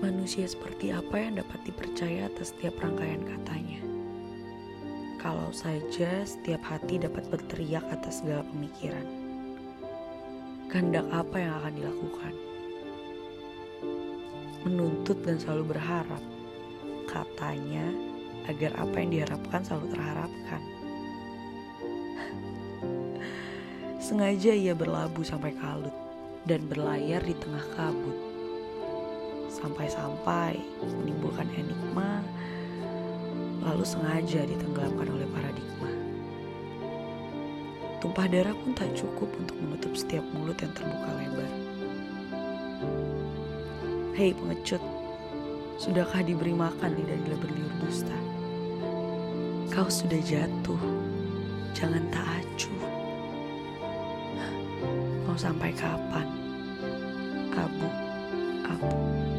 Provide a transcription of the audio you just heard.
Manusia seperti apa yang dapat dipercaya atas setiap rangkaian katanya? Kalau saja setiap hati dapat berteriak atas segala pemikiran. Kehendak apa yang akan dilakukan? Menuntut dan selalu berharap. Katanya agar apa yang diharapkan selalu terharapkan. Sengaja ia berlabuh sampai kalut dan berlayar di tengah kabut sampai-sampai menimbulkan enigma, lalu sengaja ditenggelamkan oleh paradigma. Tumpah darah pun tak cukup untuk menutup setiap mulut yang terbuka lebar. Hei pengecut, sudahkah diberi makan lidah berliur dusta? Kau sudah jatuh, jangan tak acuh. Mau sampai kapan? Abu, abu.